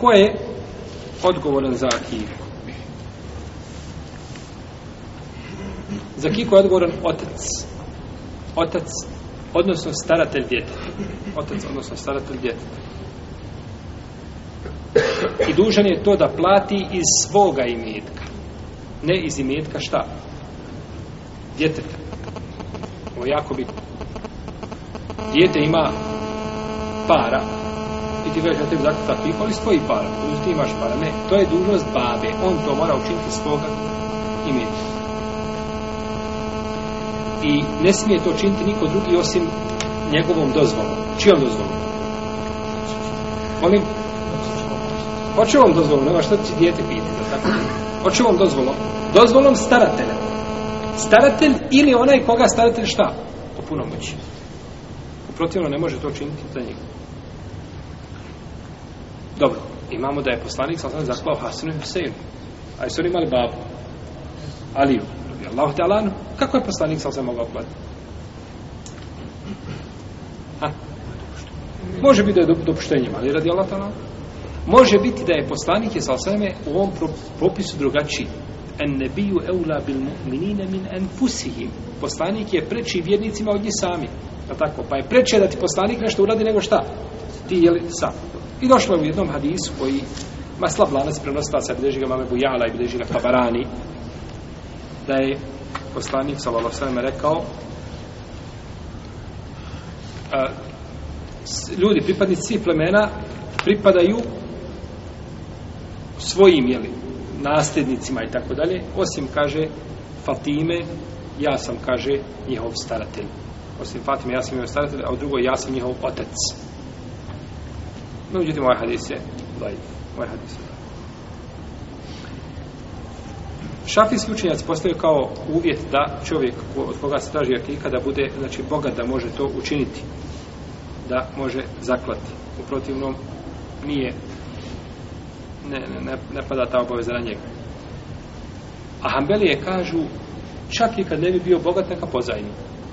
Ko je odgovoran za akiku? Za kiku je odgovoran otac. Otac, odnosno staratelj djeteta. Otac, odnosno staratelj djeteta. I dužan je to da plati iz svoga imetka. Ne iz imetka šta? Djeteta. Ovo jako bitno. Djete ima para, ti veš da tebi zakupa dakle, pifa, ali stoji para, tu ti imaš para. Ne, to je dužnost babe, on to mora učiniti svoga imeta. I ne smije to činiti niko drugi osim njegovom dozvolom. Čijom dozvolom? Molim? Očevom dozvolom, nema šta ti djete pide, da tako Očevom dozvolom? Dozvolom staratelja. Staratelj ili onaj koga staratelj šta? Po punomoći. Protivno ne može to činiti za njegovom. Dobro, imamo da je poslanik sam sam zaklao Hasanu i Huseinu. A su oni imali babu? Aliju. Allah te alanu. Kako je poslanik sam sam mogao klati? Može biti da je dopuštenjem, ali radi Allah te Može biti da je poslanik je sal sveme u ovom propisu drugačiji. En nebiju eula bil mu'minine min en pusihim. Poslanik je preči vjernicima od njih sami. Pa tako, pa je preče da ti poslanik nešto uradi nego šta? Ti je li sam? I došlo je u jednom hadisu koji ma slab lanac prenosila sa bilježi ga mame Bujala i bilježi ga Tabarani da je poslanik sallallahu sallam rekao a, ljudi, pripadnici plemena pripadaju svojim, jeli, nasljednicima i tako dalje, osim, kaže, Fatime, ja sam, kaže, njihov staratelj. Osim Fatime, ja sam njihov staratelj, a u drugoj, ja sam njihov otac. No, uđutim, ovaj hadis je dajiv. Ovaj hadis je Šafijski učenjac postaje kao uvjet da čovjek od koga se traži akika da bude, znači, bogat da može to učiniti. Da može zaklati. U protivnom, nije ne, ne, ne, ne pada ta obaveza na njega. A Hambelije kažu čak i kad ne bi bio bogat, neka pozajmi.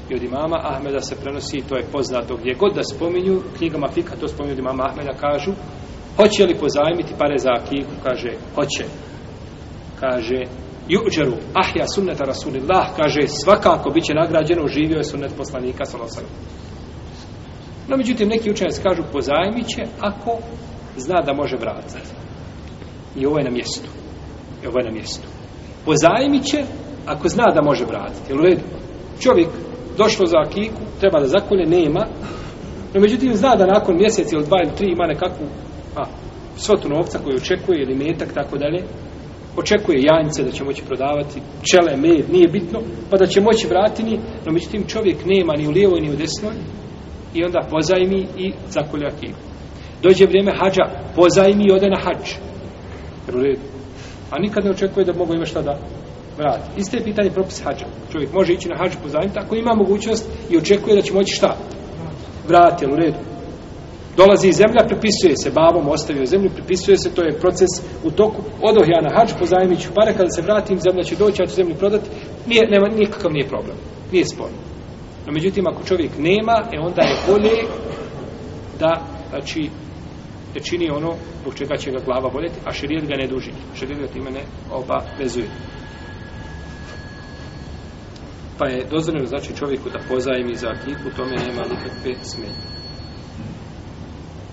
I od imama Ahmeda se prenosi, to je poznato gdje god da spominju, u knjigama Fika to spominju od imama Ahmeda, kažu, hoće li pozajmiti pare za akiku? Kaže, hoće. Kaže, juđeru, ahja sunneta rasulillah, kaže, svakako bit će nagrađeno, živio je sunnet poslanika, salosan. No, međutim, neki učenjaci kažu, pozajmit će ako zna da može vratiti. I ovo je na mjestu. I ovo je na mjestu. Pozajmit će ako zna da može vratiti. Jel u redu? Čovjek, došlo za akiku, treba da zakolje, nema. No, međutim, zna da nakon mjesec ili dva ili tri ima nekakvu a, svotu novca koju očekuje ili metak, tako dalje. Očekuje janjce da će moći prodavati, čele, med, nije bitno, pa da će moći vratiti, no međutim, čovjek nema ni u lijevoj, ni u desnoj, i onda pozajmi i zakolje akiku. Dođe vrijeme hađa, pozajmi i ode na hađ. Jer u redu. A nikad ne očekuje da mogu ima šta da vrati. Isto je pitanje propis hađa. Čovjek može ići na hađu po zajmu, tako ima mogućnost i očekuje da će moći šta? Vrati, jel u redu? Dolazi iz zemlja, prepisuje se, babom ostavio zemlju, prepisuje se, to je proces u toku, odoh ja na hađ, pozajmit ću pare, kada se vratim, zemlja će doći, ja ću zemlju prodati, nije, nema, nikakav nije problem, nije sporno. No, međutim, ako čovjek nema, e onda je bolje da, znači, da čini ono, zbog čega će ga glava boljeti, a šerijet ga ne duži, šerijet ga time ne oba vezuje pa je dozvoljeno znači čovjeku da pozajmi za knjigu, tome nema nikakve smetnje.